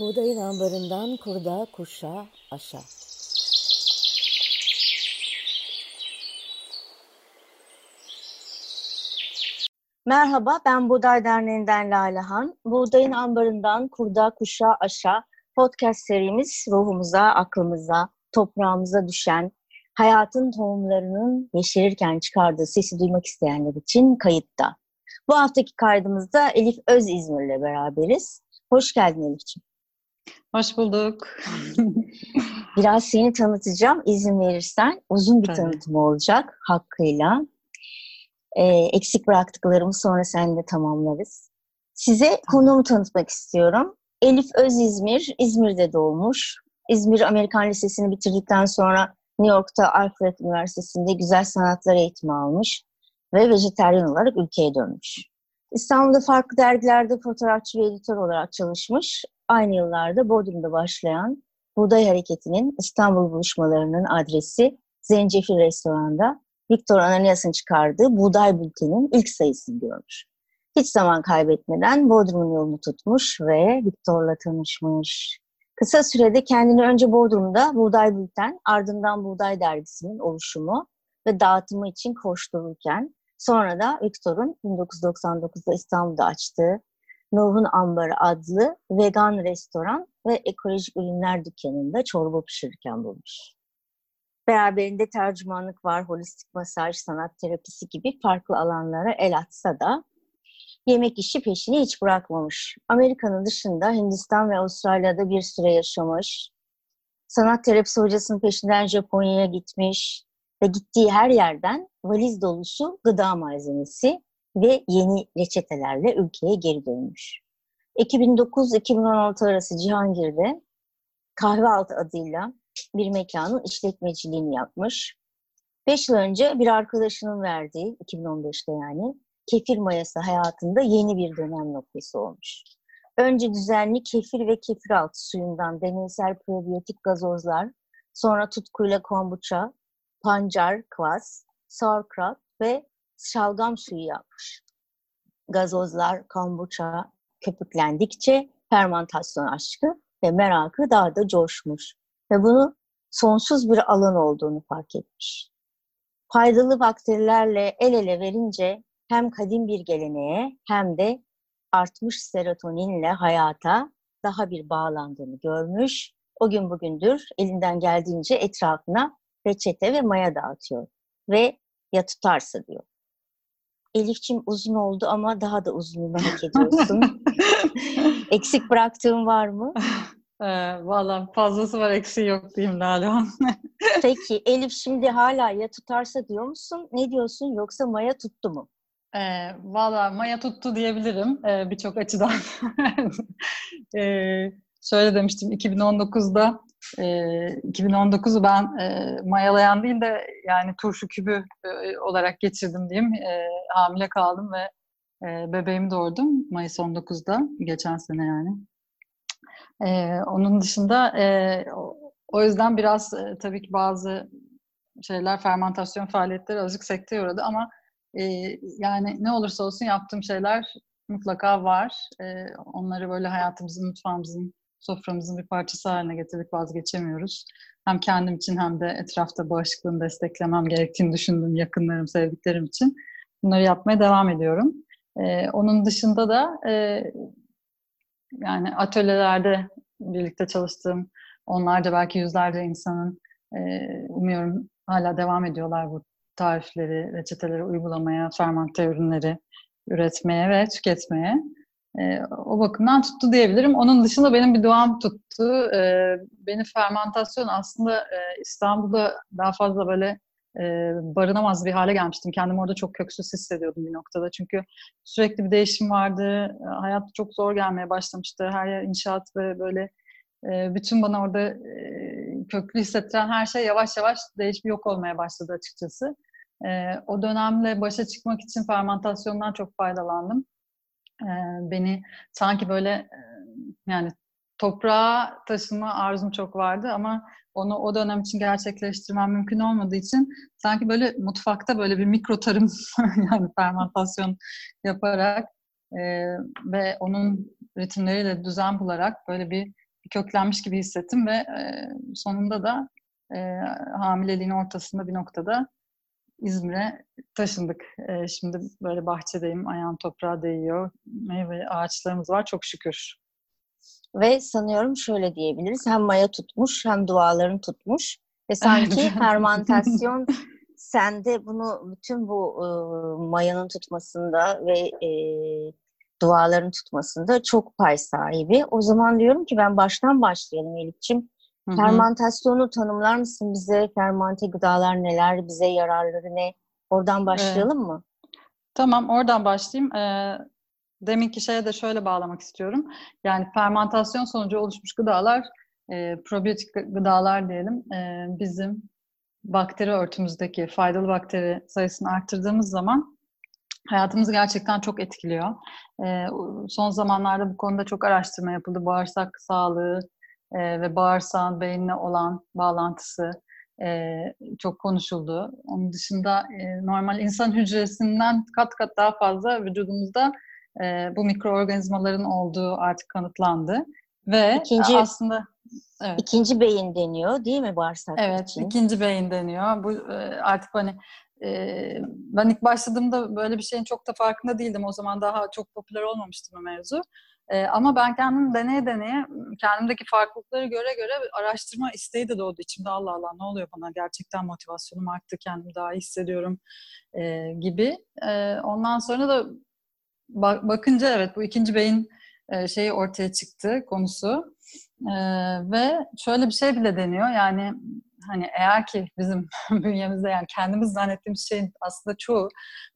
Buğdayın ambarından kurda kuşa aşağı. Merhaba, ben Buğday Derneği'nden Lalehan. Buğdayın ambarından kurda kuşa aşağı podcast serimiz ruhumuza, aklımıza, toprağımıza düşen hayatın tohumlarının yeşerirken çıkardığı sesi duymak isteyenler için kayıtta. Bu haftaki kaydımızda Elif Öz İzmir'le beraberiz. Hoş geldin Elif'ciğim. Hoş bulduk. Biraz seni tanıtacağım izin verirsen. Uzun bir Tabii. tanıtım olacak hakkıyla. Ee, eksik bıraktıklarımı sonra seninle tamamlarız. Size konumu tanıtmak istiyorum. Elif Öz İzmir, İzmir'de doğmuş. İzmir Amerikan Lisesi'ni bitirdikten sonra New York'ta Alfred Üniversitesi'nde güzel sanatlar eğitimi almış ve vejeteryan olarak ülkeye dönmüş. İstanbul'da farklı dergilerde fotoğrafçı ve editör olarak çalışmış. Aynı yıllarda Bodrum'da başlayan Buğday Hareketi'nin İstanbul buluşmalarının adresi Zencefil Restoran'da Viktor Ananias'ın çıkardığı Buğday Bülten'in ilk sayısını görmüş. Hiç zaman kaybetmeden Bodrum'un yolunu tutmuş ve Viktor'la tanışmış. Kısa sürede kendini önce Bodrum'da Buğday Bülten, ardından Buğday Dergisi'nin oluşumu ve dağıtımı için koştururken sonra da Viktor'un 1999'da İstanbul'da açtığı Nuh'un Ambarı adlı vegan restoran ve ekolojik ürünler dükkanında çorba pişirirken bulmuş. Beraberinde tercümanlık var, holistik masaj, sanat terapisi gibi farklı alanlara el atsa da yemek işi peşini hiç bırakmamış. Amerika'nın dışında Hindistan ve Avustralya'da bir süre yaşamış. Sanat terapisi hocasının peşinden Japonya'ya gitmiş ve gittiği her yerden valiz dolusu gıda malzemesi ve yeni reçetelerle ülkeye geri dönmüş. 2009-2016 arası Cihangir'de Kahvealtı adıyla bir mekanın işletmeciliğini yapmış. Beş yıl önce bir arkadaşının verdiği, 2015'te yani, kefir mayası hayatında yeni bir dönem noktası olmuş. Önce düzenli kefir ve kefir altı suyundan deneysel probiyotik gazozlar, sonra tutkuyla kombuça, pancar, kwas, sauerkraut ve şalgam suyu yapmış. Gazozlar, kombuça köpüklendikçe fermentasyon aşkı ve merakı daha da coşmuş. Ve bunu sonsuz bir alan olduğunu fark etmiş. Faydalı bakterilerle el ele verince hem kadim bir geleneğe hem de artmış serotoninle hayata daha bir bağlandığını görmüş. O gün bugündür elinden geldiğince etrafına reçete ve maya dağıtıyor. Ve ya tutarsa diyor. Elifçim uzun oldu ama daha da uzunluğunu hak ediyorsun. Eksik bıraktığın var mı? Ee, Valla fazlası var eksiği yok diyeyim Lala. Peki Elif şimdi hala ya tutarsa diyor musun? Ne diyorsun yoksa Maya tuttu mu? E, Valla Maya tuttu diyebilirim e, birçok açıdan. e, şöyle demiştim 2019'da e, 2019'u ben e, mayalayan değil de yani turşu kübü e, olarak geçirdim diyeyim. E, hamile kaldım ve bebeğimi doğurdum Mayıs 19'da geçen sene yani. Onun dışında o yüzden biraz tabii ki bazı şeyler fermentasyon faaliyetleri azıcık sekteye uğradı ama yani ne olursa olsun yaptığım şeyler mutlaka var. Onları böyle hayatımızın, mutfağımızın, soframızın bir parçası haline getirdik, vazgeçemiyoruz. Hem kendim için hem de etrafta bağışıklığını desteklemem gerektiğini düşündüğüm yakınlarım, sevdiklerim için bunları yapmaya devam ediyorum. E, onun dışında da e, yani atölyelerde birlikte çalıştığım onlarca belki yüzlerce insanın e, umuyorum hala devam ediyorlar bu tarifleri, reçeteleri uygulamaya, fermante ürünleri üretmeye ve tüketmeye. E, o bakımdan tuttu diyebilirim. Onun dışında benim bir doğam tuttu. E, beni fermentasyon aslında e, İstanbul'da daha fazla böyle e, barınamaz bir hale gelmiştim. Kendimi orada çok köksüz hissediyordum bir noktada. Çünkü sürekli bir değişim vardı. Hayat çok zor gelmeye başlamıştı. Her yer inşaat ve böyle e, bütün bana orada e, köklü hissettiren her şey yavaş yavaş değişip yok olmaya başladı açıkçası. E, o dönemle başa çıkmak için fermentasyondan çok faydalandım. Beni sanki böyle yani toprağa taşıma arzum çok vardı ama onu o dönem için gerçekleştirmem mümkün olmadığı için sanki böyle mutfakta böyle bir mikro tarım yani fermentasyon yaparak e, ve onun ritimleriyle düzen bularak böyle bir köklenmiş gibi hissettim ve e, sonunda da e, hamileliğin ortasında bir noktada İzmir'e taşındık. E, şimdi böyle bahçedeyim, ayağım toprağa değiyor. Meyve ağaçlarımız var çok şükür. Ve sanıyorum şöyle diyebiliriz. Hem maya tutmuş hem duaların tutmuş. Ve sanki fermentasyon sende bunu bütün bu e, mayanın tutmasında ve e, duaların tutmasında çok pay sahibi. O zaman diyorum ki ben baştan başlayalım Elif'ciğim. Fermentasyonu tanımlar mısın bize? Fermante gıdalar neler? Bize yararları ne? Oradan başlayalım evet. mı? Tamam, oradan başlayayım. Ee, deminki şeye de şöyle bağlamak istiyorum. Yani fermentasyon sonucu oluşmuş gıdalar, e, probiyotik gıdalar diyelim, e, bizim bakteri örtümüzdeki faydalı bakteri sayısını arttırdığımız zaman hayatımızı gerçekten çok etkiliyor. E, son zamanlarda bu konuda çok araştırma yapıldı. Bağırsak sağlığı e, ve bağırsağın beyinle olan bağlantısı e, çok konuşuldu. Onun dışında e, normal insan hücresinden kat kat daha fazla vücudumuzda e, bu mikroorganizmaların olduğu artık kanıtlandı. Ve ikinci, aslında evet. ikinci beyin deniyor değil mi bağırsak evet, için? Evet, ikinci beyin deniyor. Bu e, artık hani e, ben ilk başladığımda böyle bir şeyin çok da farkında değildim. O zaman daha çok popüler olmamıştı bu mevzu. E, ama ben kendim deneye deneye kendimdeki farklılıkları göre göre araştırma isteği de doğdu içimde. Allah Allah ne oluyor bana gerçekten motivasyonum arttı, kendimi daha iyi hissediyorum e, gibi. E, ondan sonra da bak, bakınca evet bu ikinci beyin e, şeyi ortaya çıktı konusu. E, ve şöyle bir şey bile deniyor yani hani eğer ki bizim bünyemizde yani kendimiz zannettiğimiz şeyin aslında çoğu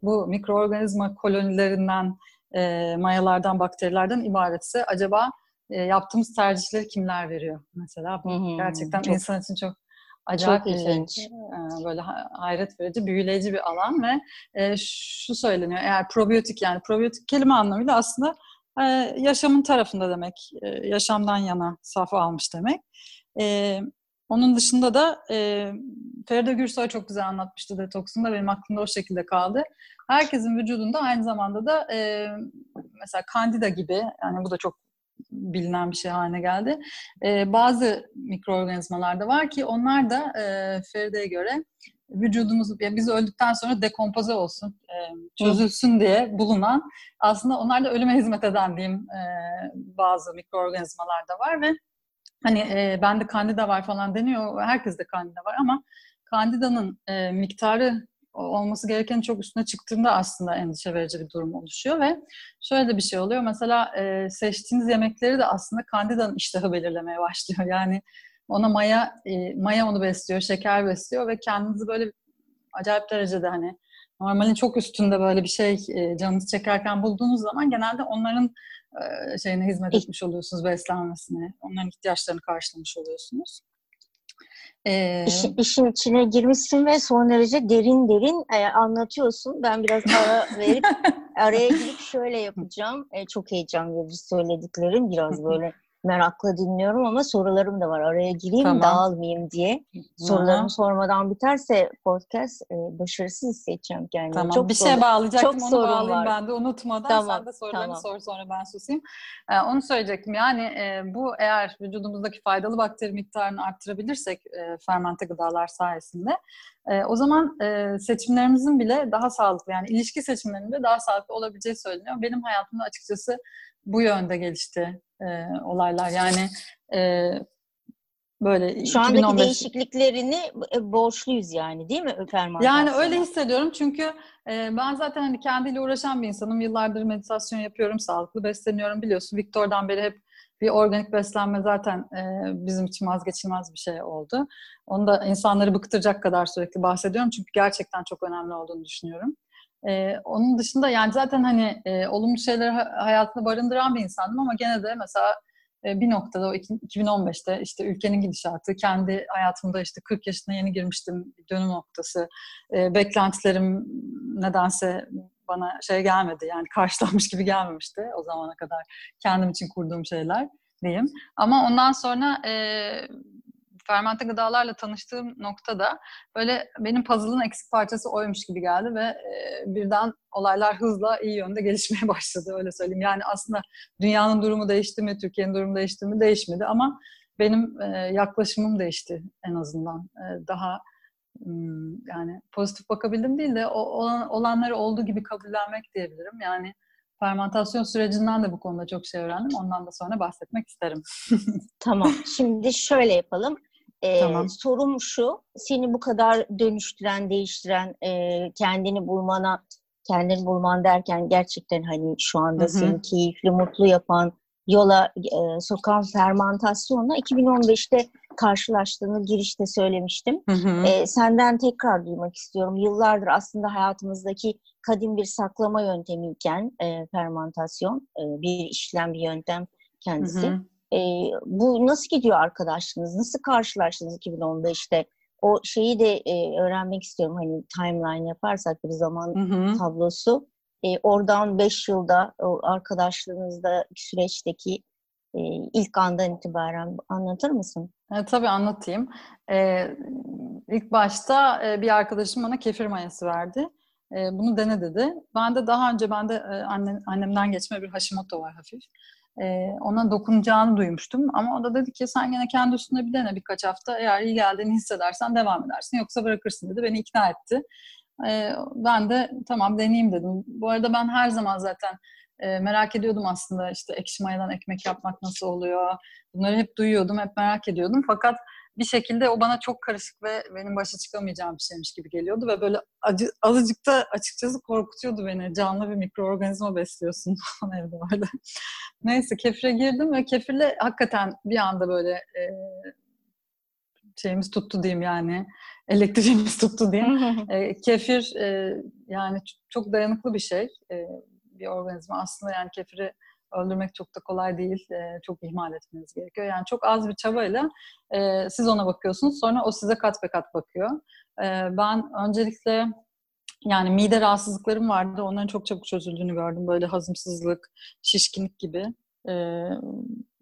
bu mikroorganizma kolonilerinden, e, mayalardan, bakterilerden ibaretse acaba e, yaptığımız tercihleri kimler veriyor mesela? Bu hmm, gerçekten çok, insan için çok acayip çok şey. E, böyle hayret verici, büyüleyici bir alan ve e, şu söyleniyor eğer probiyotik yani probiyotik kelime anlamıyla aslında e, yaşamın tarafında demek. E, yaşamdan yana saf almış demek. E, onun dışında da e, Feride Gürsoy çok güzel anlatmıştı detoksunda. Benim aklımda o şekilde kaldı. Herkesin vücudunda aynı zamanda da e, mesela kandida gibi yani bu da çok bilinen bir şey haline geldi. E, bazı mikroorganizmalar da var ki onlar da e, Feride'ye göre vücudumuz, yani biz öldükten sonra dekompoze olsun, çözülsün diye bulunan aslında onlar da ölüme hizmet eden diyeyim bazı mikroorganizmalar da var ve hani bende kandida var falan deniyor. Herkes de kandida var ama kandidanın miktarı olması gereken çok üstüne çıktığında aslında endişe verici bir durum oluşuyor ve şöyle de bir şey oluyor. Mesela e, seçtiğiniz yemekleri de aslında kandidanın iştahı belirlemeye başlıyor. Yani ona maya e, maya onu besliyor, şeker besliyor ve kendinizi böyle acayip derecede hani normalin çok üstünde böyle bir şey e, canınız çekerken bulduğunuz zaman genelde onların e, şeyine hizmet etmiş oluyorsunuz, beslenmesine, onların ihtiyaçlarını karşılamış oluyorsunuz. Ee, İş, işin içine girmişsin ve son derece derin derin e, anlatıyorsun. Ben biraz ara verip araya girip şöyle yapacağım. E, çok heyecan verici söylediklerim. Biraz böyle merakla dinliyorum ama sorularım da var. Araya gireyim tamam. dağılmayayım diye. Sorularımı sormadan biterse podcast e, başarısız hissedeceğim kendimi. Tamam. Çok bir şey bağlayacaktım çok onu bağlayayım var. ben de unutmadan. Tamam. Sen de sorularını tamam. sor sonra ben susayım. Ee, onu söyleyecektim. Yani e, bu eğer vücudumuzdaki faydalı bakteri miktarını arttırabilirsek e, fermente gıdalar sayesinde e, o zaman e, seçimlerimizin bile daha sağlıklı yani ilişki seçimlerinin de daha sağlıklı olabileceği söyleniyor. Benim hayatımda açıkçası bu yönde gelişti e, olaylar. Yani e, böyle Şu andaki 2015... değişikliklerini e, borçluyuz yani değil mi fermentasyona? Yani öyle hissediyorum çünkü e, ben zaten hani kendiyle uğraşan bir insanım. Yıllardır meditasyon yapıyorum, sağlıklı besleniyorum biliyorsun. Victor'dan beri hep bir organik beslenme zaten e, bizim için vazgeçilmez bir şey oldu. Onu da insanları bıktıracak kadar sürekli bahsediyorum çünkü gerçekten çok önemli olduğunu düşünüyorum. Ee, onun dışında yani zaten hani e, olumlu şeyleri hayatında barındıran bir insandım ama gene de mesela e, bir noktada o 2015'te işte ülkenin gidişatı, kendi hayatımda işte 40 yaşına yeni girmiştim bir dönüm noktası. E, beklentilerim nedense bana şey gelmedi yani karşılanmış gibi gelmemişti o zamana kadar kendim için kurduğum şeyler diyeyim. Ama ondan sonra e, fermente gıdalarla tanıştığım noktada böyle benim puzzle'ın eksik parçası oymuş gibi geldi ve e, birden olaylar hızla iyi yönde gelişmeye başladı öyle söyleyeyim. Yani aslında dünyanın durumu değişti mi, Türkiye'nin durumu değişti mi değişmedi ama benim e, yaklaşımım değişti en azından. E, daha yani pozitif bakabildim değil de olan, olanları olduğu gibi kabullenmek diyebilirim. Yani fermentasyon sürecinden de bu konuda çok şey öğrendim. Ondan da sonra bahsetmek isterim. tamam. Şimdi şöyle yapalım. Ee, tamam. Sorum şu, seni bu kadar dönüştüren, değiştiren, e, kendini bulmana, kendini bulman derken gerçekten hani şu anda Hı-hı. seni keyifli, mutlu yapan, yola e, sokan fermentasyonla 2015'te karşılaştığını girişte söylemiştim. Hı hı. E, senden tekrar duymak istiyorum. Yıllardır aslında hayatımızdaki kadim bir saklama yöntemiyken e, fermentasyon e, bir işlem bir yöntem kendisi. Hı hı. E, bu nasıl gidiyor arkadaşlığınız? Nasıl karşılaştınız 2015'te? O şeyi de e, öğrenmek istiyorum. Hani timeline yaparsak bir zaman hı hı. tablosu. E, oradan 5 yılda o arkadaşlığınızda süreçteki e, ilk andan itibaren anlatır mısın? E, tabii anlatayım. E, ilk başta e, bir arkadaşım bana kefir mayası verdi. E, bunu dene dedi. Ben de daha önce bende e, anne, annemden geçme bir Hashimoto var hafif. E, ona dokunacağını duymuştum. Ama o da dedi ki sen gene kendi üstünde bir dene birkaç hafta. Eğer iyi geldiğini hissedersen devam edersin. Yoksa bırakırsın dedi. Beni ikna etti. E, ben de tamam deneyeyim dedim. Bu arada ben her zaman zaten e, merak ediyordum aslında işte ekşi mayadan ekmek yapmak nasıl oluyor. Bunları hep duyuyordum, hep merak ediyordum. Fakat bir şekilde o bana çok karışık ve benim başa çıkamayacağım bir şeymiş gibi geliyordu ve böyle acı, azıcık da açıkçası korkutuyordu beni. Canlı bir mikroorganizma besliyorsun evde böyle. Neyse kefire girdim ve kefirle hakikaten bir anda böyle e, şeyimiz tuttu diyeyim yani. Elektriğimiz tuttu diyeyim. e, kefir e, yani çok dayanıklı bir şey. E, bir organizma. Aslında yani kefiri öldürmek çok da kolay değil. E, çok ihmal etmeniz gerekiyor. Yani çok az bir çabayla e, siz ona bakıyorsunuz. Sonra o size kat be kat bakıyor. E, ben öncelikle yani mide rahatsızlıklarım vardı. Onların çok çabuk çözüldüğünü gördüm. Böyle hazımsızlık, şişkinlik gibi, e,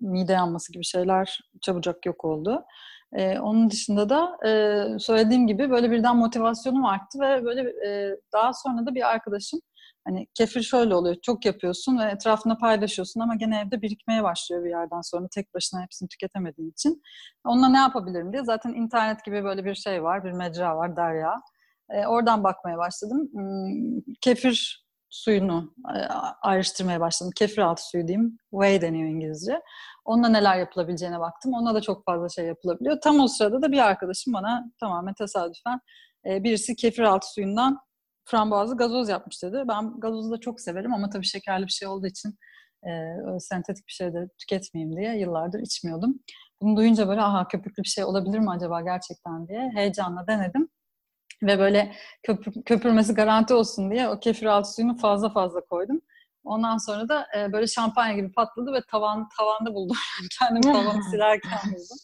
mide yanması gibi şeyler çabucak yok oldu. E, onun dışında da e, söylediğim gibi böyle birden motivasyonum arttı ve böyle e, daha sonra da bir arkadaşım Hani kefir şöyle oluyor. Çok yapıyorsun ve etrafında paylaşıyorsun ama gene evde birikmeye başlıyor bir yerden sonra tek başına hepsini tüketemediğin için. Onunla ne yapabilirim diye zaten internet gibi böyle bir şey var, bir mecra var, Derya. E, oradan bakmaya başladım. Hmm, kefir suyunu e, ayrıştırmaya başladım. Kefir altı suyu diyeyim. Whey deniyor İngilizce. Onunla neler yapılabileceğine baktım. Ona da çok fazla şey yapılabiliyor. Tam o sırada da bir arkadaşım bana tamamen tesadüfen e, birisi kefir altı suyundan frambuazlı gazoz yapmış dedi. Ben gazozu da çok severim ama tabii şekerli bir şey olduğu için e, sentetik bir şey de tüketmeyeyim diye yıllardır içmiyordum. Bunu duyunca böyle aha köpüklü bir şey olabilir mi acaba gerçekten diye heyecanla denedim. Ve böyle köpür, köpürmesi garanti olsun diye o kefir altı suyunu fazla fazla koydum. Ondan sonra da e, böyle şampanya gibi patladı ve tavan tavanda buldum. Kendimi tavanı silerken buldum.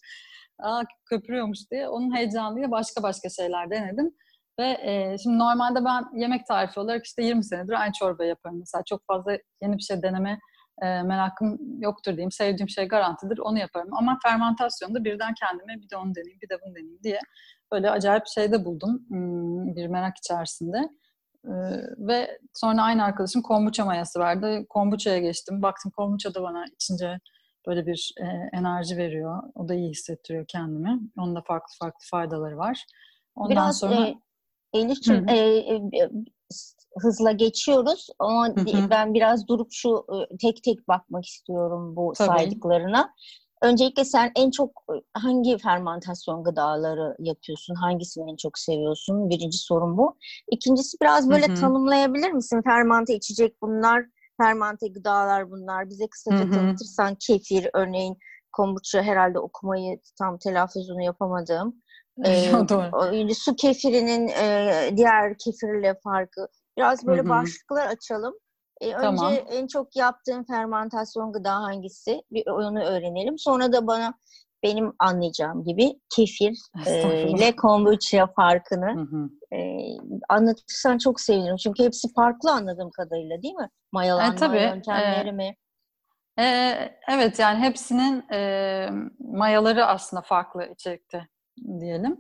Aa köpürüyormuş diye. Onun heyecanıyla başka başka şeyler denedim. Ve e, şimdi normalde ben yemek tarifi olarak işte 20 senedir aynı çorba yaparım. Mesela çok fazla yeni bir şey deneme e, merakım yoktur diyeyim. Sevdiğim şey garantidir. Onu yaparım. Ama fermentasyonda birden kendime bir de onu deneyeyim, bir de bunu deneyeyim diye böyle acayip şey de buldum. Hmm, bir merak içerisinde. Ee, ve sonra aynı arkadaşım kombuça mayası verdi. Kombuça'ya geçtim. Baktım kombuça da bana içince böyle bir e, enerji veriyor. O da iyi hissettiriyor kendimi. Onun da farklı farklı faydaları var. Ondan Biraz sonra... E, Elif'ciğim e, e, hızla geçiyoruz ama hı hı. ben biraz durup şu tek tek bakmak istiyorum bu Tabii. saydıklarına. Öncelikle sen en çok hangi fermentasyon gıdaları yapıyorsun? Hangisini en çok seviyorsun? Birinci sorun bu. İkincisi biraz böyle hı hı. tanımlayabilir misin? Fermente içecek bunlar, fermente gıdalar bunlar. Bize kısaca hı hı. tanıtırsan kefir örneğin kombucha herhalde okumayı tam telaffuzunu yapamadığım. Doğru. su kefirinin e, diğer kefirle farkı. Biraz böyle Hı-hı. başlıklar açalım. E, tamam. Önce en çok yaptığın fermentasyon gıda hangisi? Bir onu öğrenelim. Sonra da bana benim anlayacağım gibi kefir e, ile kombucha farkını e, anlatırsan çok sevinirim. Çünkü hepsi farklı anladığım kadarıyla değil mi? Mayalanma e, tabii. yöntemleri e, mi? Ee, evet yani hepsinin e, mayaları aslında farklı içerikte diyelim.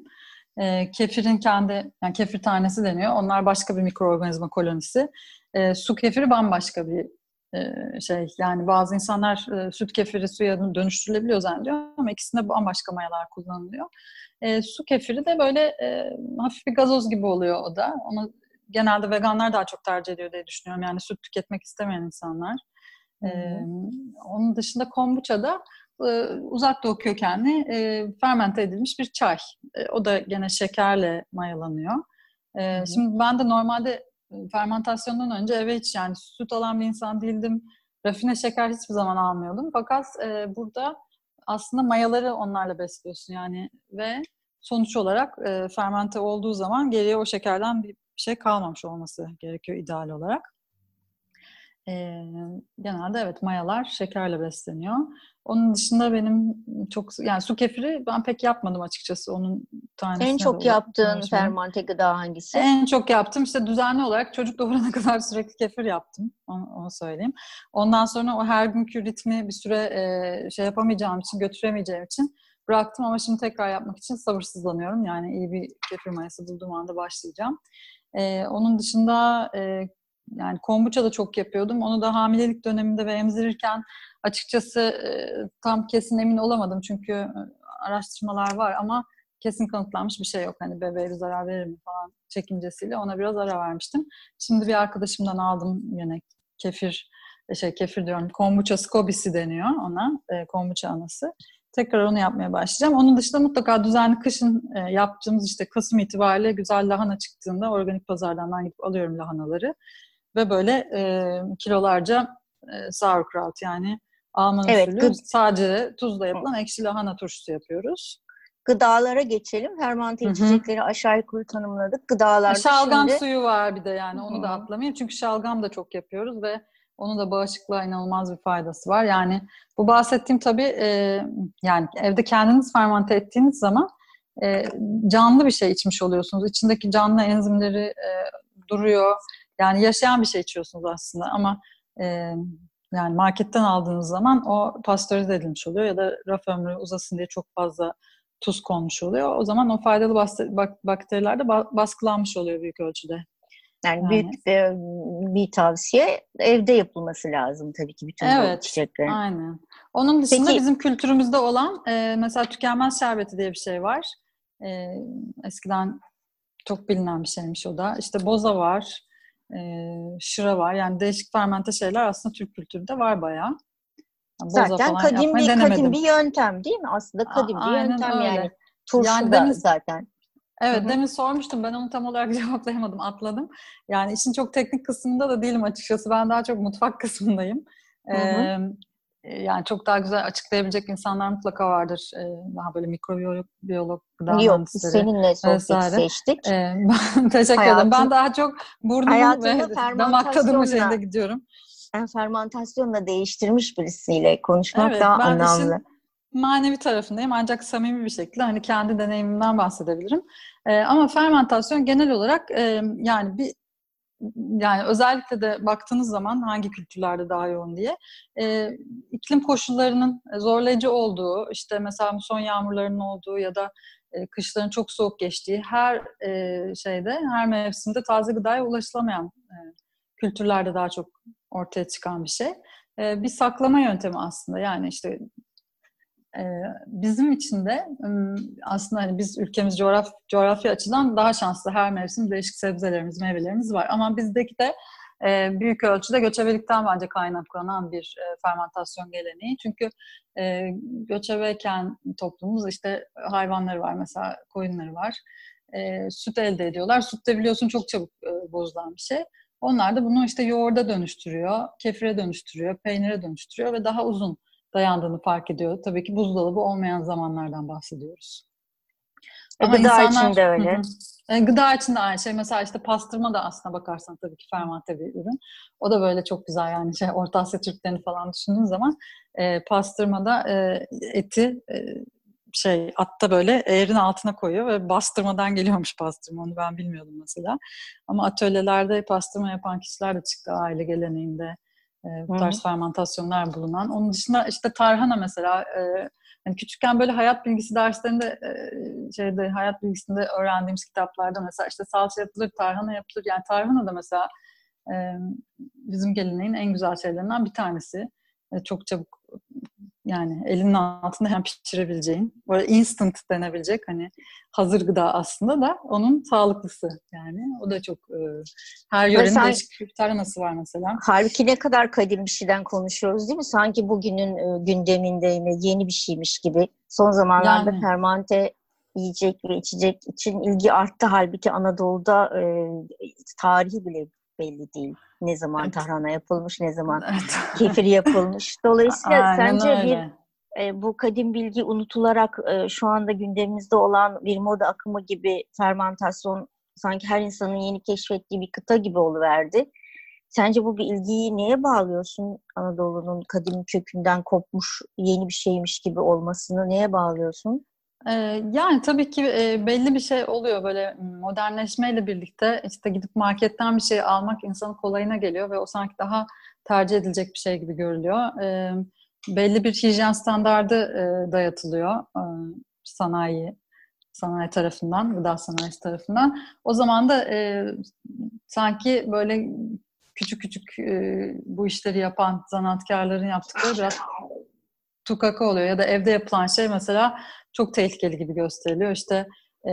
E, kefirin kendi, yani kefir tanesi deniyor. Onlar başka bir mikroorganizma kolonisi. E, su kefiri bambaşka bir e, şey. Yani bazı insanlar e, süt kefiri suya dönüştürülebiliyor zannediyor ama ikisinde bambaşka mayalar kullanılıyor. E, su kefiri de böyle e, hafif bir gazoz gibi oluyor o da. Onu genelde veganlar daha çok tercih ediyor diye düşünüyorum. Yani süt tüketmek istemeyen insanlar. Ee, onun dışında kombuça da uzak doğu kökenli e, fermente edilmiş bir çay. E, o da gene şekerle mayalanıyor. E, şimdi ben de normalde fermentasyondan önce eve hiç yani süt alan bir insan değildim. Rafine şeker hiçbir zaman almıyordum. Fakat e, burada aslında mayaları onlarla besliyorsun yani ve sonuç olarak e, fermente olduğu zaman geriye o şekerden bir şey kalmamış olması gerekiyor ideal olarak. E, genelde evet mayalar şekerle besleniyor. Onun dışında benim çok yani su kefiri ben pek yapmadım açıkçası onun tanesine. En çok yaptığın fermante gıda hangisi? En çok yaptım işte düzenli olarak çocuk doğurana kadar sürekli kefir yaptım. Onu, onu söyleyeyim. Ondan sonra o her günkü ritmi bir süre e, şey yapamayacağım için götüremeyeceğim için bıraktım ama şimdi tekrar yapmak için sabırsızlanıyorum. Yani iyi bir kefir mayası bulduğum anda başlayacağım. Ee, onun dışında e, yani kombuça da çok yapıyordum. Onu da hamilelik döneminde ve emzirirken açıkçası e, tam kesin emin olamadım. Çünkü e, araştırmalar var ama kesin kanıtlanmış bir şey yok. Hani bebeğe zarar verir mi falan çekincesiyle ona biraz ara vermiştim. Şimdi bir arkadaşımdan aldım yine kefir, e, şey kefir diyorum, kombuça skobisi deniyor ona, e, kombuça anası. Tekrar onu yapmaya başlayacağım. Onun dışında mutlaka düzenli kışın e, yaptığımız işte Kasım itibariyle güzel lahana çıktığında organik pazardan ben gidip alıyorum lahanaları ve böyle e, kilolarca e, sauerkraut yani Alman evet, usulü sadece tuzla yapılan ekşi lahana turşusu yapıyoruz. Gıdalara geçelim. Fermante içecekleri aşağı yukarı tanımladık. Gıdalar Şalgam şimdi... suyu var bir de yani onu Hı-hı. da atlamayayım. Çünkü şalgam da çok yapıyoruz ve onun da bağışıklığa inanılmaz bir faydası var. Yani bu bahsettiğim tabii e, yani evde kendiniz fermante ettiğiniz zaman e, canlı bir şey içmiş oluyorsunuz. İçindeki canlı enzimleri e, duruyor yani yaşayan bir şey içiyorsunuz aslında ama e, yani marketten aldığınız zaman o pastörize edilmiş oluyor ya da raf ömrü uzasın diye çok fazla tuz konmuş oluyor. O zaman o faydalı bakteriler de baskılanmış oluyor büyük ölçüde. Yani, yani. büyük e, bir tavsiye evde yapılması lazım tabii ki bütün evet, çiçeklerin. Aynen. Onun dışında Peki, bizim kültürümüzde olan e, mesela tükenmez şerbeti diye bir şey var. E, eskiden çok bilinen bir şeymiş o da. İşte boza var, e, şıra var. Yani değişik fermente şeyler aslında Türk kültüründe var bayağı. Yani zaten kadim bir denemedim. kadim bir yöntem değil mi? Aslında kadim A- bir yöntem öyle. yani. Turşu yani demin, zaten. Evet Hı-hı. demin sormuştum. Ben onu tam olarak cevaplayamadım. Atladım. Yani işin çok teknik kısmında da değilim açıkçası. Ben daha çok mutfak kısmındayım. Ee, yani çok daha güzel açıklayabilecek insanlar mutlaka vardır. Ee, daha böyle mikrobiyolog, biyolog, gıda Yok, seninle sohbet seçtik. Ee, ben teşekkür ederim. Ben daha çok burnumu ve damak tadımı şeyinde gidiyorum. Ben fermentasyonla değiştirmiş birisiyle konuşmak evet, daha anlamlı. manevi tarafındayım ancak samimi bir şekilde hani kendi deneyimimden bahsedebilirim. Ee, ama fermentasyon genel olarak e, yani bir yani özellikle de baktığınız zaman hangi kültürlerde daha yoğun diye e, iklim koşullarının zorlayıcı olduğu işte mesela son yağmurların olduğu ya da e, kışların çok soğuk geçtiği her e, şeyde her mevsimde taze gıdaya ulaşılamayan e, kültürlerde daha çok ortaya çıkan bir şey. E, bir saklama yöntemi aslında yani işte bizim için de aslında hani biz ülkemiz coğraf, coğrafya açıdan daha şanslı. Her mevsim değişik sebzelerimiz, meyvelerimiz var. Ama bizdeki de büyük ölçüde göçebelikten bence kaynaklanan bir fermentasyon geleneği. Çünkü göçebeyken toplumumuz işte hayvanları var mesela koyunları var. süt elde ediyorlar. Süt de biliyorsun çok çabuk bozulan bir şey. Onlar da bunu işte yoğurda dönüştürüyor, kefire dönüştürüyor, peynire dönüştürüyor ve daha uzun dayandığını fark ediyor. Tabii ki buzdolabı olmayan zamanlardan bahsediyoruz. E, Ama gıda insanlar, için de öyle. Hı hı. gıda için de aynı şey. Mesela işte pastırma da aslına bakarsan tabii ki fermante bir ürün. O da böyle çok güzel yani şey Orta Asya Türklerini falan düşündüğün zaman e, pastırmada e, eti e, şey atta böyle eğerin altına koyuyor ve bastırmadan geliyormuş pastırma. Onu ben bilmiyordum mesela. Ama atölyelerde pastırma yapan kişiler de çıktı aile geleneğinde E, bu tarz Hı-hı. fermentasyonlar bulunan. Onun dışında işte tarhana mesela e, yani küçükken böyle hayat bilgisi derslerinde e, şeyde hayat bilgisinde öğrendiğimiz kitaplarda mesela işte salça yapılır, tarhana yapılır. Yani tarhana da mesela e, bizim geleneğin en güzel şeylerinden bir tanesi. E, çok çabuk yani elinin altında hem pişirebileceğin, böyle instant denebilecek hani hazır gıda aslında da onun sağlıklısı yani. O da çok e, her yörenin sen, değişik bir tarhanası var mesela. Halbuki ne kadar kadim bir şeyden konuşuyoruz değil mi? Sanki bugünün e, gündeminde yine yeni bir şeymiş gibi. Son zamanlarda yani. fermante yiyecek ve içecek için ilgi arttı. Halbuki Anadolu'da e, tarihi bile belli değil. Ne zaman evet. tarhana yapılmış, ne zaman evet. kefir yapılmış. Dolayısıyla Aynen sence öyle. bir e, bu kadim bilgi unutularak e, şu anda gündemimizde olan bir moda akımı gibi fermentasyon sanki her insanın yeni keşfettiği bir kıta gibi oluverdi. Sence bu bir ilgiyi neye bağlıyorsun? Anadolu'nun kadim kökünden kopmuş yeni bir şeymiş gibi olmasını neye bağlıyorsun? Yani tabii ki belli bir şey oluyor böyle modernleşmeyle birlikte işte gidip marketten bir şey almak insanın kolayına geliyor ve o sanki daha tercih edilecek bir şey gibi görülüyor. belli bir hijyen standardı dayatılıyor sanayi sanayi tarafından, gıda sanayisi tarafından. O zaman da sanki böyle küçük küçük bu işleri yapan zanaatkarların yaptıkları biraz tukaka oluyor ya da evde yapılan şey mesela çok tehlikeli gibi gösteriliyor. İşte e,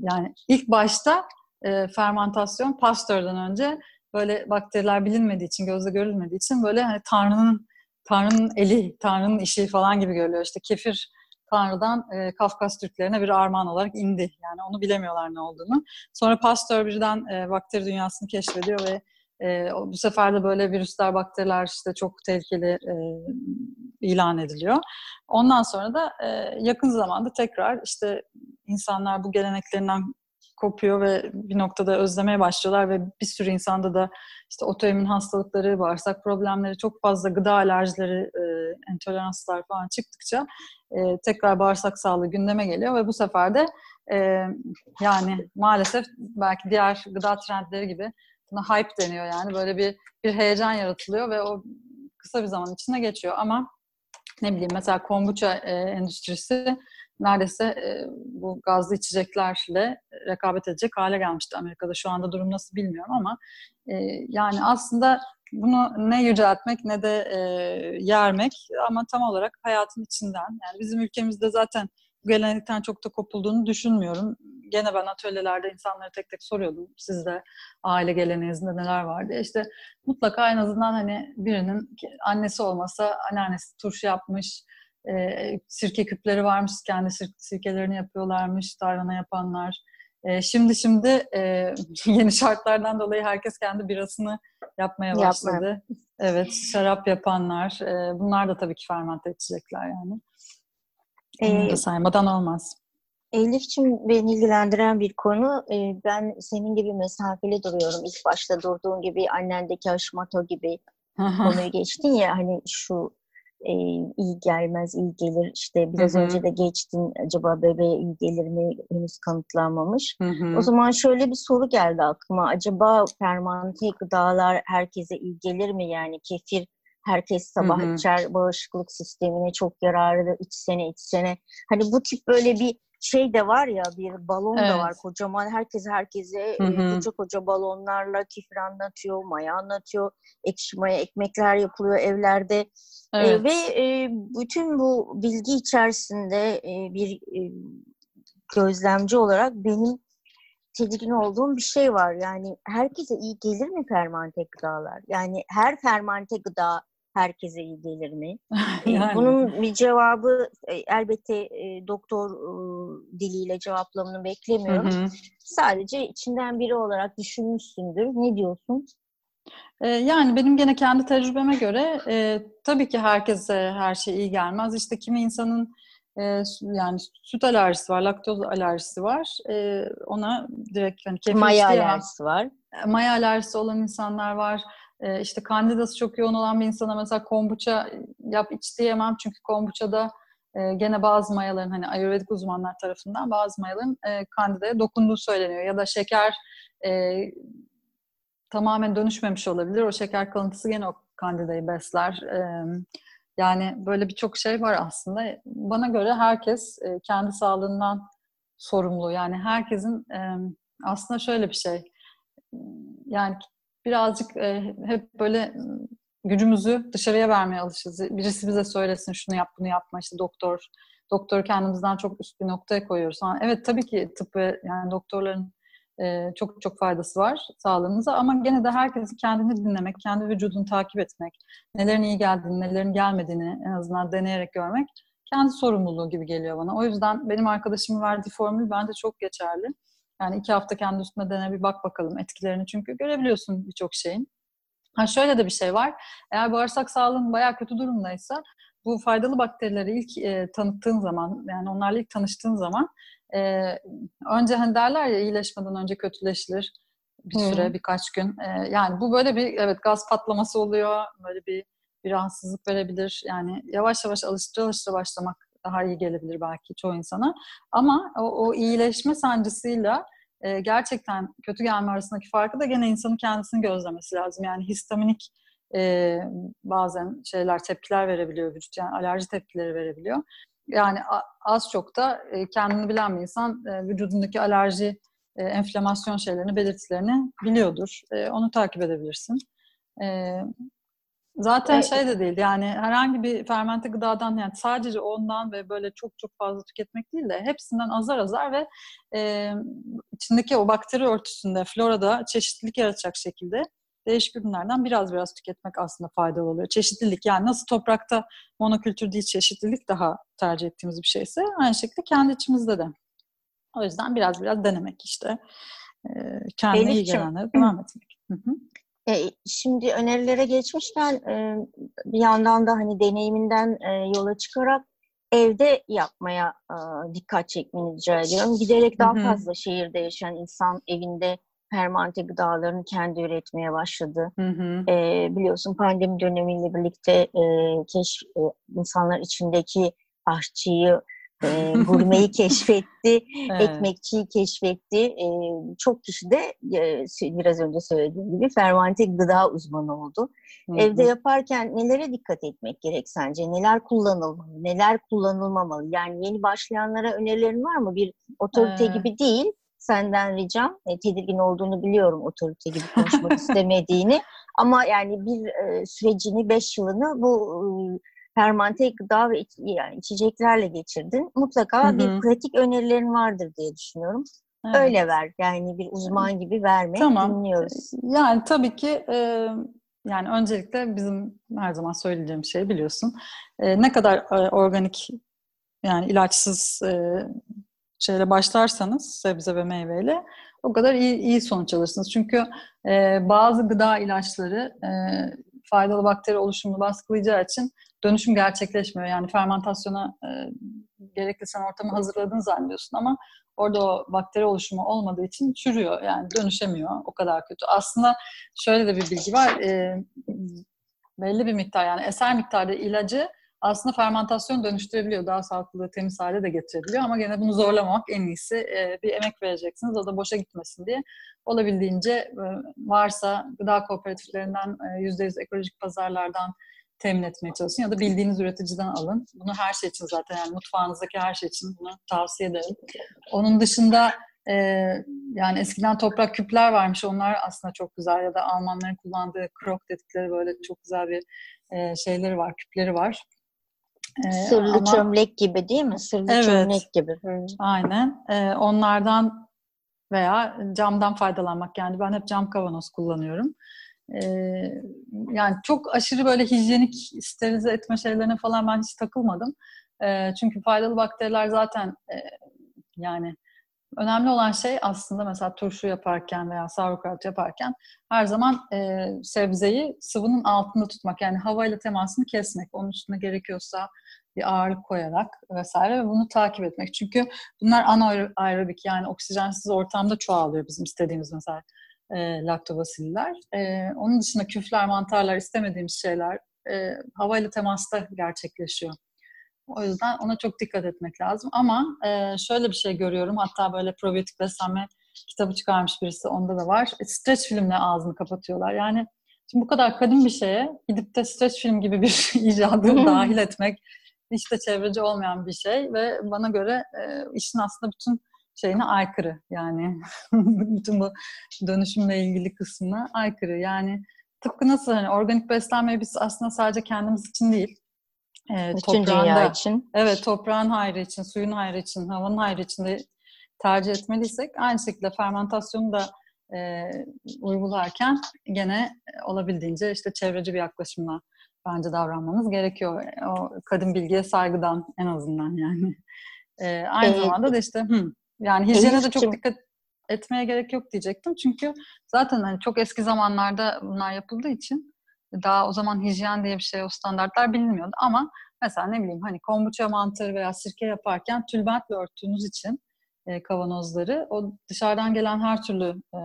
yani ilk başta e, fermentasyon Pasteur'den önce böyle bakteriler bilinmediği için, gözle görülmediği için böyle hani Tanrı'nın Tanrı'nın eli, Tanrı'nın işi falan gibi görülüyor. İşte kefir Tanrı'dan e, Kafkas Türklerine bir armağan olarak indi. Yani onu bilemiyorlar ne olduğunu. Sonra Pasteur birden e, bakteri dünyasını keşfediyor ve e, bu sefer de böyle virüsler, bakteriler işte çok tehlikeli e, ilan ediliyor. Ondan sonra da e, yakın zamanda tekrar işte insanlar bu geleneklerinden kopuyor ve bir noktada özlemeye başlıyorlar ve bir sürü insanda da işte otoimmün hastalıkları, bağırsak problemleri, çok fazla gıda alerjileri, e, intoleranslar falan çıktıkça e, tekrar bağırsak sağlığı gündeme geliyor ve bu sefer de e, yani maalesef belki diğer gıda trendleri gibi buna hype deniyor yani böyle bir bir heyecan yaratılıyor ve o kısa bir zaman içinde geçiyor ama ne bileyim mesela kombuça e, endüstrisi neredeyse e, bu gazlı içeceklerle rekabet edecek hale gelmişti Amerika'da. Şu anda durum nasıl bilmiyorum ama e, yani aslında bunu ne yüceltmek ne de e, yermek ama tam olarak hayatın içinden. Yani bizim ülkemizde zaten gelenekten çok da kopulduğunu düşünmüyorum. Gene ben atölyelerde insanlara tek tek soruyordum. Sizde aile geleneğinizde neler var diye. İşte mutlaka en azından hani birinin annesi olmasa anneannesi turşu yapmış, e, sirke küpleri varmış, kendi sir sirkelerini yapıyorlarmış, tarhana yapanlar. E, şimdi şimdi e, yeni şartlardan dolayı herkes kendi birasını yapmaya başladı. Yapma. Evet, şarap yapanlar. E, bunlar da tabii ki fermente edecekler yani. Onu da saymadan olmaz. Elif'ciğim beni ilgilendiren bir konu. Ee, ben senin gibi mesafeli duruyorum. İlk başta durduğun gibi annendeki Hashimoto gibi konuyu geçtin ya hani şu e, iyi gelmez, iyi gelir. İşte biraz Hı-hı. önce de geçtin acaba bebeğe iyi gelir mi henüz kanıtlanmamış. Hı-hı. O zaman şöyle bir soru geldi aklıma. Acaba fermante gıdalar herkese iyi gelir mi? Yani kefir Herkes sabah hı hı. içer, bağışıklık sistemine çok yararlı, içsene içsene. Hani bu tip böyle bir şey de var ya bir balon evet. da var kocaman herkes herkese hı hı. koca koca balonlarla kefir anlatıyor, maya anlatıyor, ekşi maya ekmekler yapılıyor evlerde evet. e, ve e, bütün bu bilgi içerisinde e, bir e, gözlemci olarak benim tedirgin olduğum bir şey var. Yani herkese iyi gelir mi fermante gıdalar? Yani her fermante gıda herkese iyi gelir mi? yani. Bunun bir cevabı e, elbette e, doktor e, diliyle cevaplamını beklemiyorum. Hı hı. Sadece içinden biri olarak düşünmüşsündür. Ne diyorsun? Yani benim gene kendi tecrübeme göre e, tabii ki herkese her şey iyi gelmez. İşte kimi insanın e, yani süt alerjisi var, laktoz alerjisi var. E, ona direkt hani kefir Maya alerjisi var. Maya alerjisi olan insanlar var. E, işte kandidası çok yoğun olan bir insana mesela kombuça yap iç diyemem çünkü kombuçada e, gene bazı mayaların hani ayurvedik uzmanlar tarafından bazı mayaların e, kandidaya dokunduğu söyleniyor ya da şeker e, tamamen dönüşmemiş olabilir. O şeker kalıntısı gene o kandidayı besler. E, yani böyle birçok şey var aslında. Bana göre herkes kendi sağlığından sorumlu. Yani herkesin aslında şöyle bir şey. Yani birazcık e, hep böyle gücümüzü dışarıya vermeye alışırız. Birisi bize söylesin şunu yap bunu yapma işte doktor doktor kendimizden çok üst bir noktaya koyuyoruz. Evet tabii ki tıp ve yani doktorların e, çok çok faydası var sağlığımıza ama gene de herkesin kendini dinlemek, kendi vücudunu takip etmek, nelerin iyi geldiğini, nelerin gelmediğini en azından deneyerek görmek kendi sorumluluğu gibi geliyor bana. O yüzden benim arkadaşımın verdiği formül bence çok geçerli. Yani iki hafta kendi üstüne dene bir bak bakalım etkilerini çünkü görebiliyorsun birçok şeyin. Ha şöyle de bir şey var. Eğer bağırsak sağlığın bayağı kötü durumdaysa bu faydalı bakterileri ilk e, tanıttığın zaman yani onlarla ilk tanıştığın zaman e, önce hani derler ya iyileşmeden önce kötüleşilir bir süre hmm. birkaç gün. E, yani bu böyle bir evet gaz patlaması oluyor. Böyle bir bir rahatsızlık verebilir. Yani yavaş yavaş alıştıra alıştıra başlamak daha iyi gelebilir belki çoğu insana. Ama o, o iyileşme sancısıyla e, gerçekten kötü gelme arasındaki farkı da gene insanın kendisini gözlemesi lazım. Yani histaminik e, bazen şeyler tepkiler verebiliyor vücut yani alerji tepkileri verebiliyor. Yani az çok da e, kendini bilen bir insan e, vücudundaki alerji e, enflamasyon şeylerini belirtilerini biliyordur. E, onu takip edebilirsin. E, zaten evet. şey de değil yani herhangi bir fermente gıdadan yani sadece ondan ve böyle çok çok fazla tüketmek değil de hepsinden azar azar ve e, içindeki o bakteri örtüsünde florada çeşitlilik yaratacak şekilde değişik ürünlerden biraz biraz tüketmek aslında faydalı oluyor. Çeşitlilik yani nasıl toprakta monokültür değil çeşitlilik daha tercih ettiğimiz bir şeyse aynı şekilde kendi içimizde de. O yüzden biraz biraz denemek işte. Ee, kendine iyi gelenlere devam etmek. E, şimdi önerilere geçmişken e, bir yandan da hani deneyiminden e, yola çıkarak evde yapmaya e, dikkat çekmeni rica ediyorum. Giderek daha fazla şehirde yaşayan insan evinde fermante gıdalarını kendi üretmeye başladı. Hı hı. E, biliyorsun pandemi dönemiyle birlikte e, keş, e, insanlar içindeki aşçıyı, e, gurmeyi keşfetti, evet. ekmekçiyi keşfetti. E, çok kişi de e, biraz önce söylediğim gibi fermante gıda uzmanı oldu. Hı hı. Evde yaparken nelere dikkat etmek gerek sence? Neler kullanılmalı, neler kullanılmamalı? Yani yeni başlayanlara önerilerin var mı? Bir otorite ee, gibi değil, senden ricam, e, tedirgin olduğunu biliyorum otorite gibi konuşmak istemediğini ama yani bir e, sürecini, beş yılını bu e, fermante gıda ve iç, yani içeceklerle geçirdin. Mutlaka Hı-hı. bir pratik önerilerin vardır diye düşünüyorum. Evet. Öyle ver. Yani bir uzman gibi verme. Tamam. Dinliyoruz. Yani tabii ki e, yani öncelikle bizim her zaman söyleyeceğim şey biliyorsun. E, ne kadar e, organik yani ilaçsız e, şeyle başlarsanız sebze ve meyveyle o kadar iyi, iyi sonuç alırsınız. Çünkü e, bazı gıda ilaçları e, faydalı bakteri oluşumunu baskılayacağı için dönüşüm gerçekleşmiyor. Yani fermentasyona e, gerekli sen ortamı hazırladığını zannediyorsun ama orada o bakteri oluşumu olmadığı için çürüyor. Yani dönüşemiyor. O kadar kötü. Aslında şöyle de bir bilgi var. E, belli bir miktar yani eser miktarda ilacı aslında fermentasyon dönüştürebiliyor. Daha sağlıklı, temiz hale de getirebiliyor. Ama gene bunu zorlamamak en iyisi. E, bir emek vereceksiniz. O da boşa gitmesin diye. Olabildiğince e, varsa gıda kooperatiflerinden, e, %100 ekolojik pazarlardan temin etmeye çalışın. Ya da bildiğiniz üreticiden alın. Bunu her şey için zaten yani mutfağınızdaki her şey için bunu tavsiye ederim. Onun dışında e, yani eskiden toprak küpler varmış. Onlar aslında çok güzel. Ya da Almanların kullandığı krok dedikleri böyle çok güzel bir e, şeyleri var, küpleri var. Ee, Sırlı ama, çömlek gibi değil mi? Sırlı evet, çömlek gibi. Hı. Aynen. Ee, onlardan veya camdan faydalanmak. Yani ben hep cam kavanoz kullanıyorum. Ee, yani çok aşırı böyle hijyenik sterilize etme şeylerine falan ben hiç takılmadım. Ee, çünkü faydalı bakteriler zaten e, yani Önemli olan şey aslında mesela turşu yaparken veya sauerkraut yaparken her zaman e, sebzeyi sıvının altında tutmak. Yani havayla temasını kesmek. Onun üstüne gerekiyorsa bir ağırlık koyarak vesaire ve bunu takip etmek. Çünkü bunlar anaerobik yani oksijensiz ortamda çoğalıyor bizim istediğimiz mesela e, laktobasiller. E, onun dışında küfler, mantarlar istemediğimiz şeyler e, havayla temasta gerçekleşiyor. O yüzden ona çok dikkat etmek lazım. Ama e, şöyle bir şey görüyorum. Hatta böyle probiyotik beslenme kitabı çıkarmış birisi. Onda da var. E, streç filmle ağzını kapatıyorlar. Yani Şimdi bu kadar kadim bir şeye gidip de streç film gibi bir icadı dahil etmek hiç de çevreci olmayan bir şey ve bana göre e, işin aslında bütün şeyine aykırı. Yani bütün bu dönüşümle ilgili kısmına aykırı. Yani tıpkı nasıl hani organik beslenmeyi biz aslında sadece kendimiz için değil e, bütün dünya için. Evet toprağın hayrı için suyun hayrı için havanın hayrı için de tercih etmeliysek aynı şekilde fermentasyonu da e, uygularken gene olabildiğince işte çevreci bir yaklaşımla bence davranmanız gerekiyor. O kadın bilgiye saygıdan en azından yani. E, aynı ee, zamanda da işte hı, yani hijyene de çok dikkat etmeye gerek yok diyecektim. Çünkü zaten hani çok eski zamanlarda bunlar yapıldığı için daha o zaman hijyen diye bir şey o standartlar bilinmiyordu ama mesela ne bileyim hani kombuça mantarı veya sirke yaparken tülbentle örttüğünüz için e, kavanozları o dışarıdan gelen her türlü e,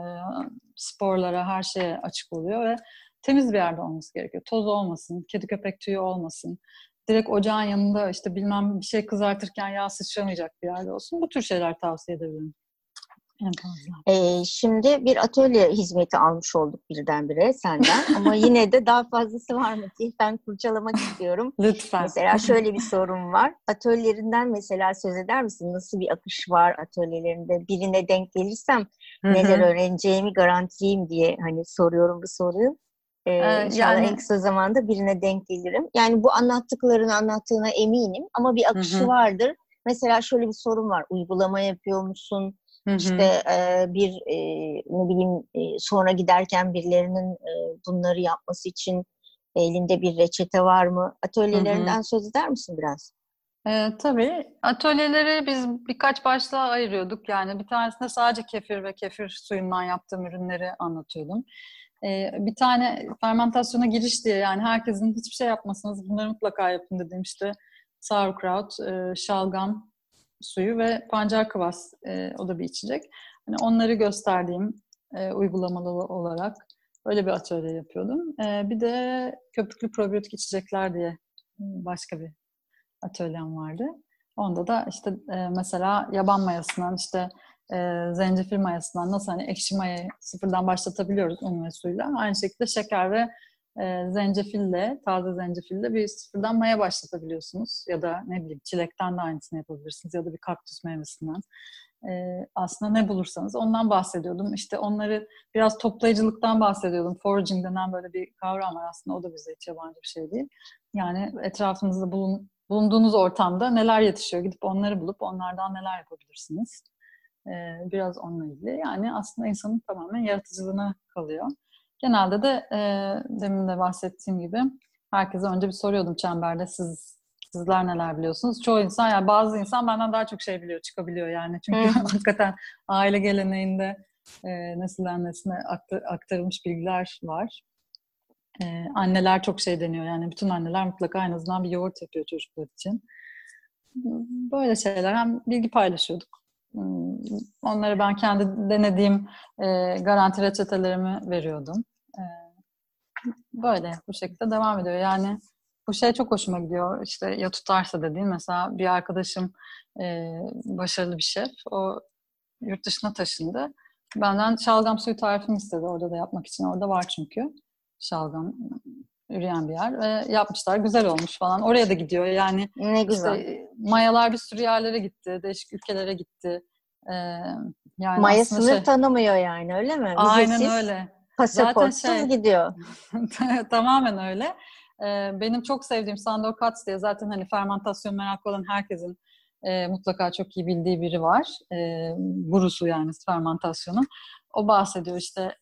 sporlara her şeye açık oluyor ve temiz bir yerde olması gerekiyor. Toz olmasın, kedi köpek tüyü olmasın. Direkt ocağın yanında işte bilmem bir şey kızartırken yağ sıçramayacak bir yerde olsun. Bu tür şeyler tavsiye edebilirim. Ee, şimdi bir atölye hizmeti almış olduk birdenbire senden ama yine de daha fazlası var mı diye ben kurcalamak istiyorum. Lütfen. Mesela şöyle bir sorum var. Atölyelerinden mesela söz eder misin? Nasıl bir akış var atölyelerinde? Birine denk gelirsem neler öğreneceğimi garantileyim diye hani soruyorum bu soruyu. Ee, ee, yani en kısa zamanda birine denk gelirim. Yani bu anlattıklarını anlattığına eminim ama bir akışı Hı-hı. vardır. Mesela şöyle bir sorun var. Uygulama yapıyor musun? Hı-hı. İşte e, bir e, ne bileyim e, sonra giderken birilerinin e, bunları yapması için elinde bir reçete var mı? Atölyelerinden Hı-hı. söz eder misin biraz? E, tabii. Atölyeleri biz birkaç başlığa ayırıyorduk. Yani bir tanesinde sadece kefir ve kefir suyundan yaptığım ürünleri anlatıyordum. E, bir tane fermentasyona giriş diye yani herkesin hiçbir şey yapmasanız bunları mutlaka yapın dediğim işte sauerkraut, e, şalgam suyu ve pancar kıvas e, o da bir içecek. Hani onları gösterdiğim e, uygulamalı olarak öyle bir atölye yapıyordum. E, bir de köpüklü probiyotik içecekler diye başka bir atölyem vardı. Onda da işte e, mesela yaban mayasından işte e, zencefil mayasından nasıl hani ekşi mayayı sıfırdan başlatabiliyoruz un ve suyla. Aynı şekilde şeker ve e, zencefille, taze zencefille bir sıfırdan maya başlatabiliyorsunuz. Ya da ne bileyim çilekten de aynısını yapabilirsiniz ya da bir kaktüs meyvesinden. E, aslında ne bulursanız ondan bahsediyordum. İşte onları biraz toplayıcılıktan bahsediyordum. Foraging denen böyle bir kavram var aslında. O da bize hiç yabancı bir şey değil. Yani etrafınızda bulun, bulunduğunuz ortamda neler yetişiyor gidip onları bulup onlardan neler yapabilirsiniz. E, biraz onunla ilgili. Yani aslında insanın tamamen yaratıcılığına kalıyor. Genelde de e, demin de bahsettiğim gibi herkese önce bir soruyordum çemberde siz sizler neler biliyorsunuz? Çoğu insan yani bazı insan benden daha çok şey biliyor, çıkabiliyor yani. Çünkü hakikaten aile geleneğinde e, nesilden nesile aktarılmış bilgiler var. E, anneler çok şey deniyor yani bütün anneler mutlaka en azından bir yoğurt yapıyor çocuklar için. Böyle şeyler hem bilgi paylaşıyorduk onları ben kendi denediğim e, garanti reçetelerimi veriyordum. E, böyle bu şekilde devam ediyor. Yani bu şey çok hoşuma gidiyor. İşte ya tutarsa dediğin mesela bir arkadaşım e, başarılı bir şef. O yurt dışına taşındı. Benden şalgam suyu tarifini istedi orada da yapmak için. Orada var çünkü şalgam üreyen bir yer ve yapmışlar. Güzel olmuş falan. Oraya da gidiyor. Yani ne güzel. Işte, mayalar bir sürü yerlere gitti. Değişik ülkelere gitti. Ee, yani Maya sınır şey... tanımıyor yani öyle mi? Aynen Vizesiz, öyle. Pasaportsuz şey, gidiyor. tamamen öyle. Ee, benim çok sevdiğim Sandor Katz diye zaten hani fermentasyon meraklı olan herkesin e, mutlaka çok iyi bildiği biri var. E, gurusu yani fermentasyonun. O bahsediyor işte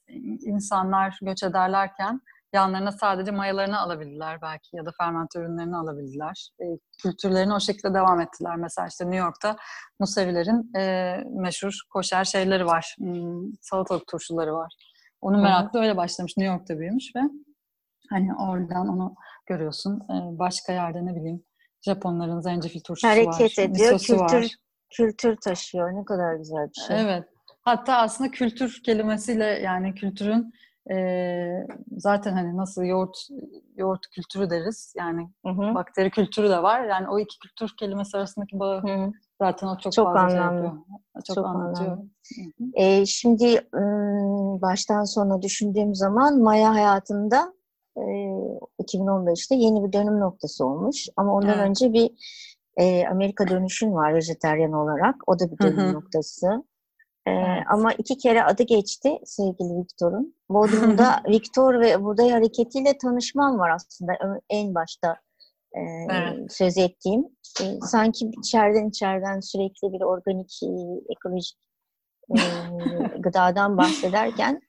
insanlar göç ederlerken yanlarına sadece mayalarını alabildiler belki ya da fermente ürünlerini alabildiler. E, kültürlerini o şekilde devam ettiler. Mesela işte New York'ta Musevilerin e, meşhur koşer şeyleri var. Hmm, salatalık turşuları var. Onun meraklı öyle başlamış. New York'ta büyümüş ve hani oradan onu görüyorsun. E, başka yerde ne bileyim Japonların zencefil turşusu Hareket var. Hareket ediyor. Kültür, var. kültür taşıyor. Ne kadar güzel bir şey. Evet. Hatta aslında kültür kelimesiyle yani kültürün e, zaten hani nasıl yoğurt yoğurt kültürü deriz yani Hı hı. bakteri kültürü de var. Yani o iki kültür kelimesi arasındaki bağı Hı. zaten o çok, Çok fazla şey anlamlı. yapıyor. Çok, Çok anlatıyor. anlamlı. Hı hı. E, şimdi baştan sona düşündüğüm zaman Maya hayatında e, 2015'te yeni bir dönüm noktası olmuş. Ama ondan Evet. önce bir e, Amerika dönüşün var vejeteryan olarak. O da bir Hı dönüm hı. noktası. E, Evet. Ama iki kere adı geçti sevgili Viktor'un. Bodrum'da Viktor ve Buğday Hareketi'yle tanışmam var aslında en başta e, Evet. söz ettiğim. E, sanki içeriden içeriden sürekli bir organik, e, ekolojik e, gıdadan bahsederken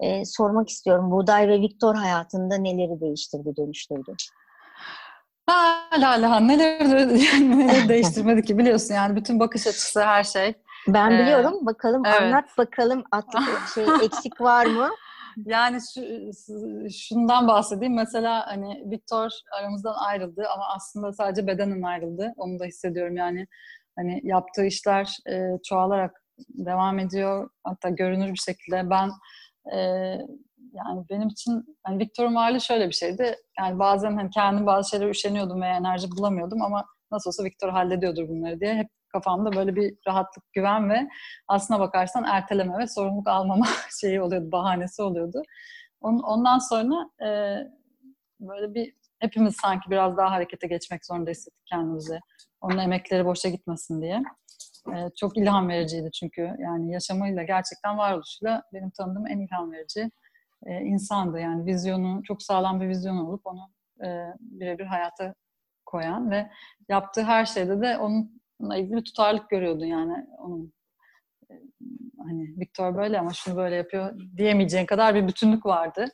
e, sormak istiyorum. Buğday ve Viktor hayatında neleri değiştirdi, dönüştürdü? Hala hala neler, neler değiştirmedi ki biliyorsun yani bütün bakış açısı her şey. Ben Ee, biliyorum. Bakalım evet. anlat bakalım atlık şey eksik var mı? Yani şu, şundan bahsedeyim. Mesela hani Viktor aramızdan ayrıldı ama aslında sadece bedenen ayrıldı. Onu da hissediyorum yani. Hani yaptığı işler e, çoğalarak devam ediyor. Hatta görünür bir şekilde. Ben e, yani benim için hani Viktor'un varlığı şöyle bir şeydi. Yani bazen hani kendim bazı şeylere üşeniyordum veya enerji bulamıyordum ama nasıl olsa Viktor hallediyordur bunları diye hep kafamda böyle bir rahatlık, güven ve aslına bakarsan erteleme ve sorumluluk almama şeyi oluyordu, bahanesi oluyordu. On, ondan sonra e, böyle bir hepimiz sanki biraz daha harekete geçmek zorunda hissettik kendimizi. Onun emekleri boşa gitmesin diye. E, çok ilham vericiydi çünkü yani yaşamıyla gerçekten varoluşuyla benim tanıdığım en ilham verici e, insandı. Yani vizyonu, çok sağlam bir vizyon olup onu e, birebir hayata koyan ve yaptığı her şeyde de onunla ilgili bir tutarlılık görüyordu yani onun e, hani Viktor böyle ama şunu böyle yapıyor diyemeyeceğin kadar bir bütünlük vardı.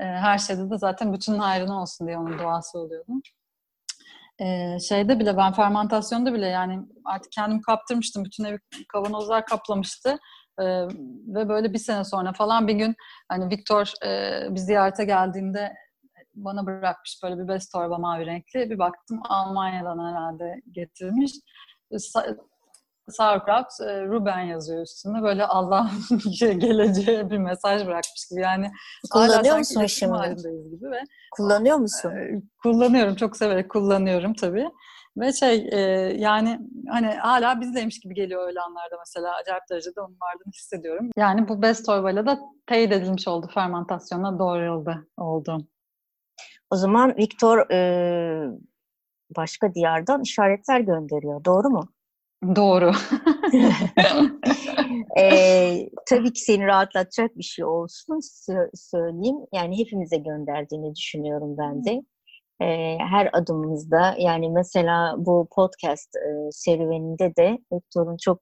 E, her şeyde de zaten bütün hayrına olsun diye onun duası oluyordu. E, şeyde bile ben fermentasyonda bile yani artık kendimi kaptırmıştım. Bütün evi kavanozlar kaplamıştı. E, ve böyle bir sene sonra falan bir gün hani Viktor e, bir ziyarete geldiğinde bana bırakmış böyle bir bez torba mavi renkli. Bir baktım Almanya'dan herhalde getirmiş. Sa- Sauerkraut, Ruben yazıyor üstünde. Böyle Allah'ın şey, geleceğe bir mesaj bırakmış gibi. Yani Kullanıyor musun şimdi? gibi ve Kullanıyor musun? e, kullanıyorum. Çok severek kullanıyorum tabii. Ve şey e, yani hani hala bizdeymiş gibi geliyor öyle anlarda mesela acayip derecede onun varlığını hissediyorum. Yani bu bez torbayla da teyit edilmiş oldu fermentasyona doğru yolda oldu. O zaman Viktor e, başka diyardan işaretler gönderiyor. Doğru mu? Doğru. e, tabii ki seni rahatlatacak bir şey olsun sö- söyleyeyim. Yani hepimize gönderdiğini düşünüyorum ben de. E, her adımımızda yani mesela bu podcast e, serüveninde de Viktor'un çok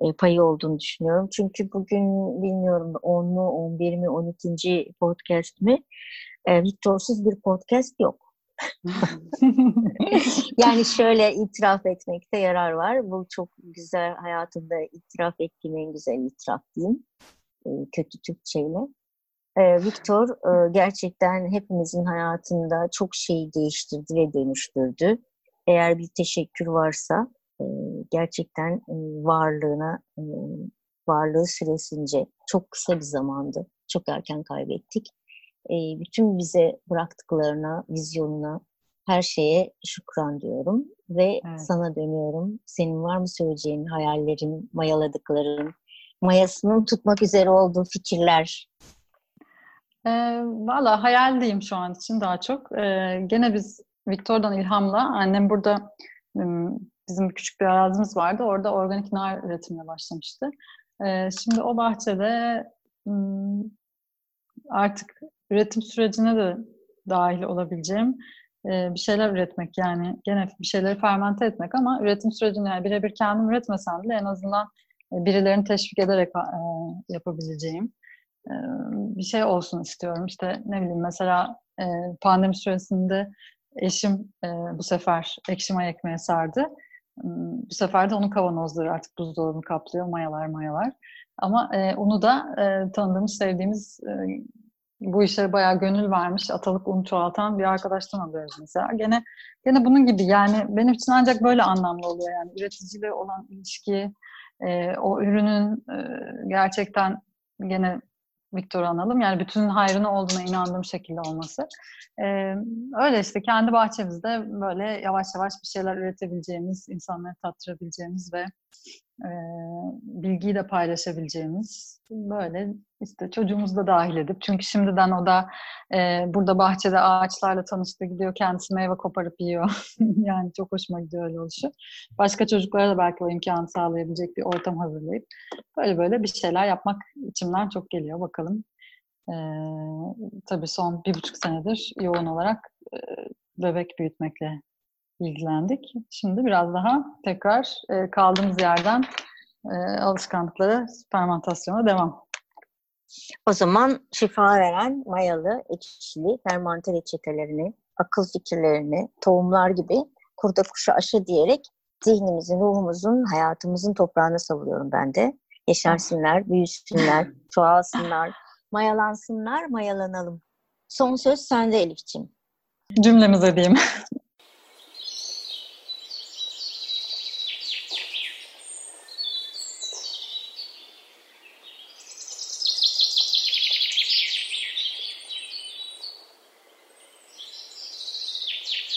e, payı olduğunu düşünüyorum. Çünkü bugün bilmiyorum 10 mu, 11 mi, 12. podcast mi? E, Viktor'suz bir podcast yok. yani şöyle itiraf etmekte yarar var. Bu çok güzel hayatımda itiraf ettiğim en güzel itiraf diyeyim. E, kötü Türkçeyle. E, Viktor e, gerçekten hepimizin hayatında çok şey değiştirdi ve dönüştürdü. Eğer bir teşekkür varsa e, gerçekten e, varlığına, e, varlığı süresince çok kısa bir zamandı. Çok erken kaybettik. E, bütün bize bıraktıklarına, vizyonuna, her şeye şükran diyorum. Ve Evet. sana dönüyorum. Senin var mı söyleyeceğin hayallerin, mayaladıkların, mayasının tutmak üzere olduğu fikirler? E, Valla hayaldeyim şu an için daha çok. E, gene biz Viktor'dan ilhamla annem burada bizim küçük bir arazimiz vardı. Orada organik nar üretimine başlamıştı. Şimdi o bahçede artık üretim sürecine de dahil olabileceğim e, bir şeyler üretmek yani gene bir şeyleri fermente etmek ama üretim sürecini yani birebir kendim üretmesem bile en azından e, birilerini teşvik ederek e, yapabileceğim bir şey olsun istiyorum. İşte ne bileyim mesela pandemi süresinde eşim bu sefer ekşi maya ekmeğe sardı. Hmm, Bu sefer de onun kavanozları artık buzdolabını kaplıyor. Mayalar mayalar. Ama onu da tanıdığımız, sevdiğimiz bu işe bayağı gönül vermiş, atalık un çoğaltan bir arkadaştan alıyoruz mesela. Gene gene bunun gibi yani benim için ancak böyle anlamlı oluyor yani üreticiyle olan ilişki, e, o ürünün e, gerçekten gene Victor analım. Yani bütün hayrına olduğuna inandığım şekilde olması. Ee, öyle işte kendi bahçemizde böyle yavaş yavaş bir şeyler üretebileceğimiz, insanları tattırabileceğimiz ve bilgiyi de paylaşabileceğimiz böyle işte çocuğumuzu da dahil edip çünkü şimdiden o da e, burada bahçede ağaçlarla tanıştı gidiyor kendisi meyve koparıp yiyor. Yani çok hoşuma gidiyor öyle oluşu. Başka çocuklara da belki o imkanı sağlayabilecek bir ortam hazırlayıp böyle böyle bir şeyler yapmak içimden çok geliyor. Bakalım e, tabii son bir buçuk senedir yoğun olarak e, bebek büyütmekle ilgilendik. Şimdi biraz daha tekrar e, kaldığımız yerden e, alışkanlıklara, fermentasyona devam. O zaman şifa veren mayalı, ekşili, fermante reçetelerini, akıl fikirlerini, tohumlar gibi kurda kuşa aşı diyerek zihnimizin, ruhumuzun, hayatımızın toprağına savuruyorum ben de. Yeşersinler, büyüsünler, çoğalsınlar, mayalansınlar, mayalanalım. Son söz sende Elif'ciğim. Cümlemize diyeyim.